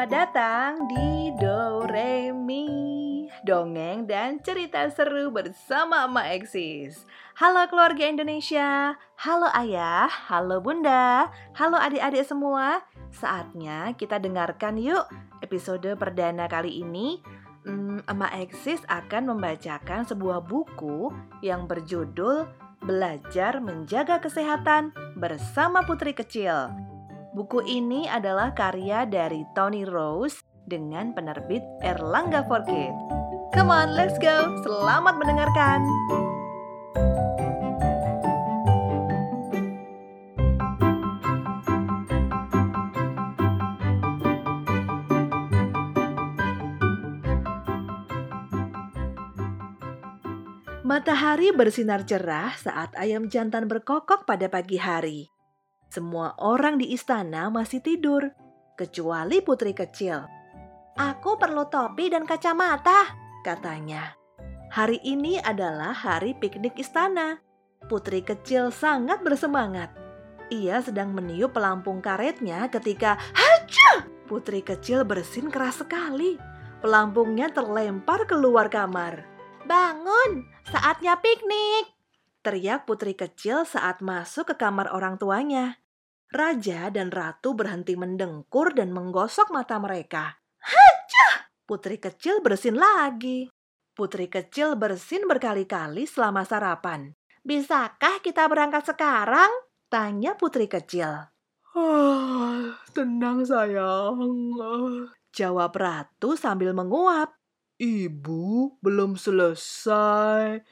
Selamat datang di Do Re Mi Dongeng dan cerita seru bersama Emak Eksis. Halo keluarga Indonesia Halo ayah, halo bunda Halo adik-adik semua. Saatnya kita dengarkan yuk Episode perdana kali ini. Hmm, Emak Eksis akan membacakan sebuah buku Yang berjudul Belajar Menjaga Kesehatan Bersama Putri Kecil Buku ini adalah karya dari Tony Rose dengan penerbit Erlangga for Kids. Come on, let's go. Selamat mendengarkan. Matahari bersinar cerah saat ayam jantan berkokok pada pagi hari. Semua orang di istana masih tidur, kecuali putri kecil. Aku perlu topi dan kacamata, katanya. Hari ini adalah hari piknik istana. Putri kecil sangat bersemangat. Ia sedang meniup pelampung karetnya ketika Haja! Putri kecil bersin keras sekali. Pelampungnya terlempar keluar kamar. Bangun, saatnya piknik! Teriak putri kecil saat masuk ke kamar orang tuanya. Raja dan ratu berhenti mendengkur dan menggosok mata mereka. Haja! Putri kecil bersin lagi. Putri kecil bersin berkali-kali selama sarapan. Bisakah kita berangkat sekarang? Tanya putri kecil. Oh, tenang sayang. Jawab ratu sambil menguap. Ibu belum selesai.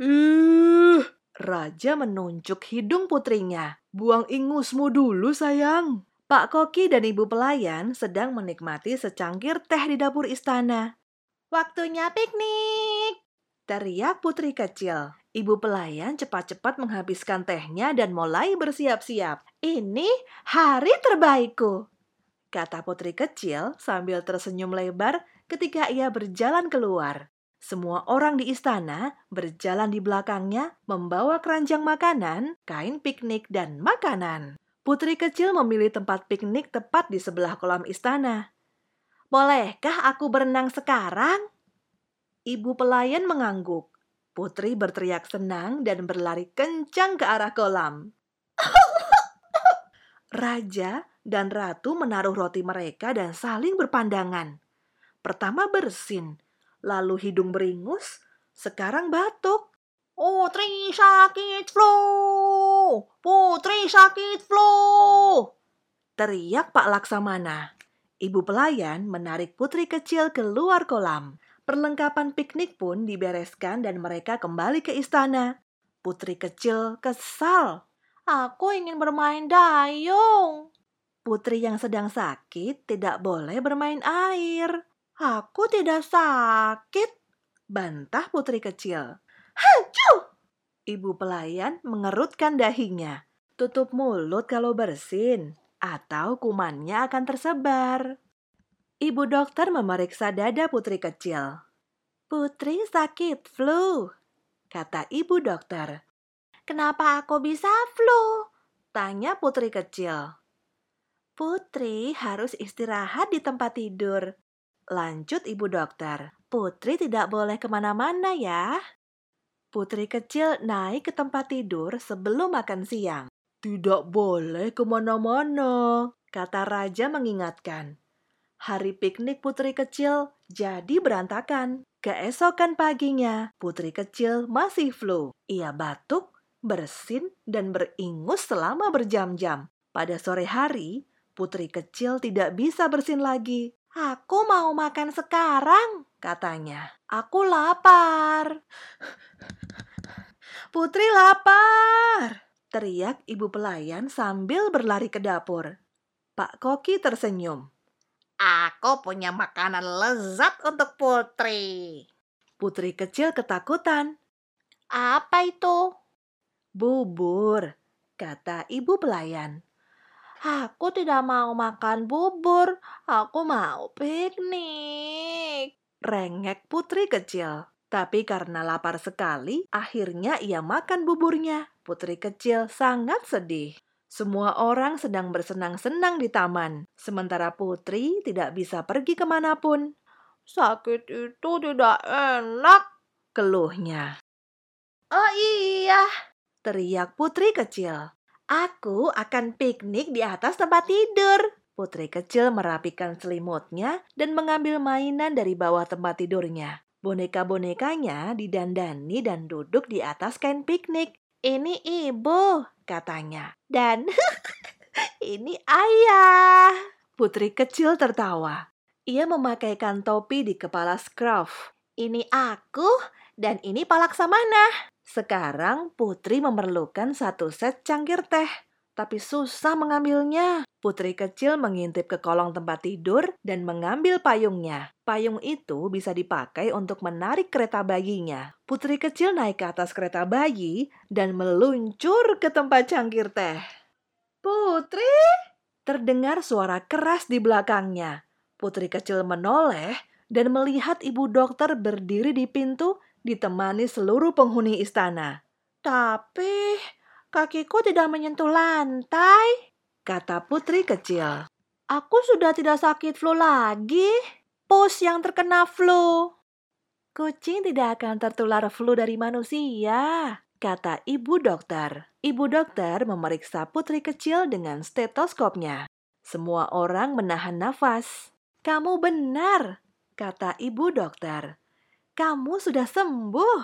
Ih, Raja menunjuk hidung putrinya. Buang ingusmu dulu sayang. Pak Koki dan ibu pelayan sedang menikmati secangkir teh di dapur istana. Waktunya piknik! Teriak putri kecil. Ibu pelayan cepat-cepat menghabiskan tehnya dan mulai bersiap-siap. Ini hari terbaikku, kata putri kecil sambil tersenyum lebar ketika ia berjalan keluar. Semua orang di istana berjalan di belakangnya membawa keranjang makanan, kain piknik, dan makanan. Putri kecil memilih tempat piknik tepat di sebelah kolam istana. Bolehkah aku berenang sekarang? Ibu pelayan mengangguk. Putri berteriak senang dan berlari kencang ke arah kolam. Raja dan ratu menaruh roti mereka dan saling berpandangan. Pertama bersin, lalu hidung beringus, sekarang batuk. Putri sakit flu! Putri sakit flu! Teriak Pak Laksamana. Ibu pelayan menarik putri kecil keluar kolam. Perlengkapan piknik pun dibereskan dan mereka kembali ke istana. Putri kecil kesal. Aku ingin bermain dayung. Putri yang sedang sakit tidak boleh bermain air. Aku tidak sakit, bantah putri kecil. Hacu! Ibu pelayan mengerutkan dahinya. Tutup mulut kalau bersin, atau kumannya akan tersebar. Ibu dokter memeriksa dada putri kecil. Putri sakit flu, kata ibu dokter. Kenapa aku bisa flu? Tanya putri kecil. Putri harus istirahat di tempat tidur. Lanjut ibu dokter, Putri tidak boleh ke mana-mana ya. Putri kecil naik ke tempat tidur sebelum makan siang. Tidak boleh ke mana-mana, kata raja mengingatkan. Hari piknik putri kecil jadi berantakan. Keesokan paginya, putri kecil masih flu. Ia batuk, bersin, dan beringus selama berjam-jam. Pada sore hari, putri kecil tidak bisa bersin lagi. Aku mau makan sekarang, katanya. Aku lapar. Putri lapar, teriak ibu pelayan sambil berlari ke dapur. Pak Koki tersenyum. Aku punya makanan lezat untuk Putri. Putri kecil ketakutan. Apa itu? Bubur, kata ibu pelayan. Aku tidak mau makan bubur, aku mau piknik. Rengek putri kecil. Tapi karena lapar sekali, akhirnya ia makan buburnya. Putri kecil sangat sedih. Semua orang sedang bersenang-senang di taman, sementara Putri tidak bisa pergi ke mana pun. Sakit itu tidak enak, keluhnya. Oh iya, teriak Putri kecil. Aku akan piknik di atas tempat tidur. Putri kecil merapikan selimutnya dan mengambil mainan dari bawah tempat tidurnya. Boneka-bonekanya didandani dan duduk di atas kain piknik. Ini ibu, katanya. Dan ini ayah. Putri kecil tertawa. Ia memakaikan topi di kepala Scruff. Ini aku dan ini Palaksamana. Sekarang Putri memerlukan satu set cangkir teh, tapi susah mengambilnya. Putri kecil mengintip ke kolong tempat tidur dan mengambil payungnya. Payung itu bisa dipakai untuk menarik kereta bayinya. Putri kecil naik ke atas kereta bayi dan meluncur ke tempat cangkir teh. Putri! Terdengar suara keras di belakangnya. Putri kecil menoleh dan melihat ibu dokter berdiri di pintu ditemani seluruh penghuni istana. Tapi kakiku tidak menyentuh lantai, kata putri kecil. Aku sudah tidak sakit flu lagi. Pus yang terkena flu. Kucing tidak akan tertular flu dari manusia, kata ibu dokter. Ibu dokter memeriksa putri kecil dengan stetoskopnya. Semua orang menahan nafas. Kamu benar, kata ibu dokter. Kamu sudah sembuh.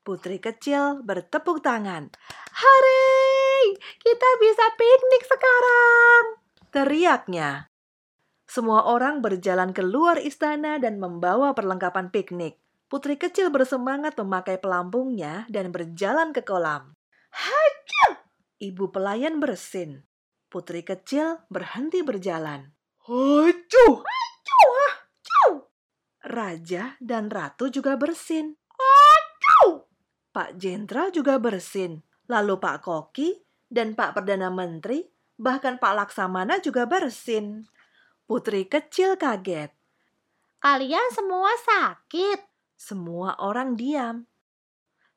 Putri kecil bertepuk tangan. Hari, kita bisa piknik sekarang. Teriaknya. Semua orang berjalan keluar istana dan membawa perlengkapan piknik. Putri kecil bersemangat memakai pelampungnya dan berjalan ke kolam. Hacu! Ibu pelayan bersin. Putri kecil berhenti berjalan. Hacu! Raja dan Ratu juga bersin. Aduh! Pak Jenderal juga bersin. Lalu Pak Koki dan Pak Perdana Menteri, bahkan Pak Laksamana juga bersin. Putri kecil kaget. Kalian semua sakit. Semua orang diam.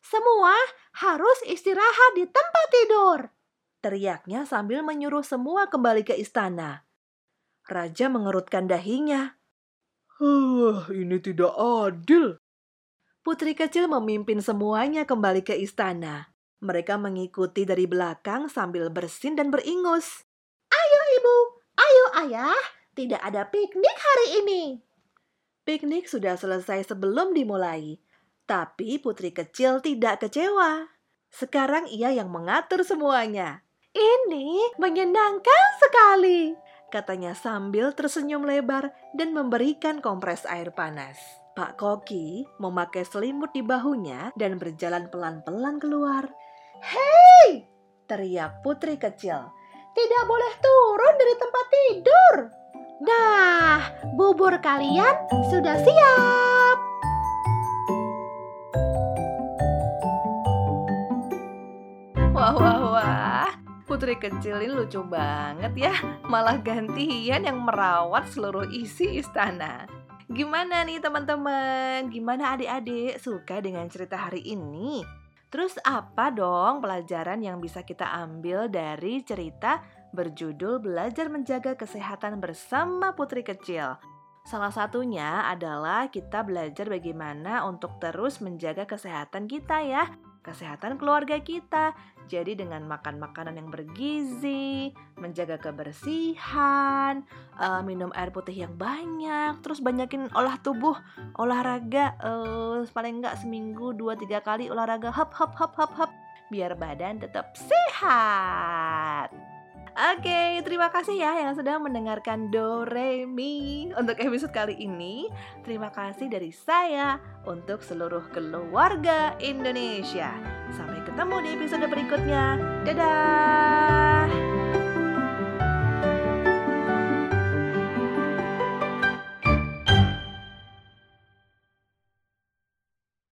Semua harus istirahat di tempat tidur. Teriaknya sambil menyuruh semua kembali ke istana. Raja mengerutkan dahinya. Huh, ini tidak adil. Putri kecil memimpin semuanya kembali ke istana. Mereka mengikuti dari belakang sambil bersin dan beringus. Ayo ibu, ayo ayah, tidak ada piknik hari ini. Piknik sudah selesai sebelum dimulai. Tapi putri kecil tidak kecewa. Sekarang ia yang mengatur semuanya. Ini menyenangkan sekali katanya sambil tersenyum lebar dan memberikan kompres air panas. Pak Koki memakai selimut di bahunya dan berjalan pelan-pelan keluar. Hei! teriak putri kecil. Tidak boleh turun dari tempat tidur. Nah, bubur kalian sudah siap. Putri kecil ini lucu banget ya, malah gantian yang merawat seluruh isi istana. Gimana nih teman-teman? Gimana adik-adik suka dengan cerita hari ini? Terus apa dong pelajaran yang bisa kita ambil dari cerita berjudul Belajar Menjaga Kesehatan Bersama Putri Kecil? Salah satunya adalah kita belajar bagaimana untuk terus menjaga kesehatan kita ya kesehatan keluarga kita. Jadi dengan makan makanan yang bergizi, menjaga kebersihan, uh, minum air putih yang banyak, terus banyakin olah tubuh, olahraga uh, paling enggak seminggu 2-3 kali olahraga hop hop hop hop hop biar badan tetap sehat. Oke, terima kasih ya yang sudah mendengarkan Do Re Mi untuk episode kali ini. Terima kasih dari saya untuk seluruh keluarga Indonesia. Sampai ketemu di episode berikutnya. Dadah.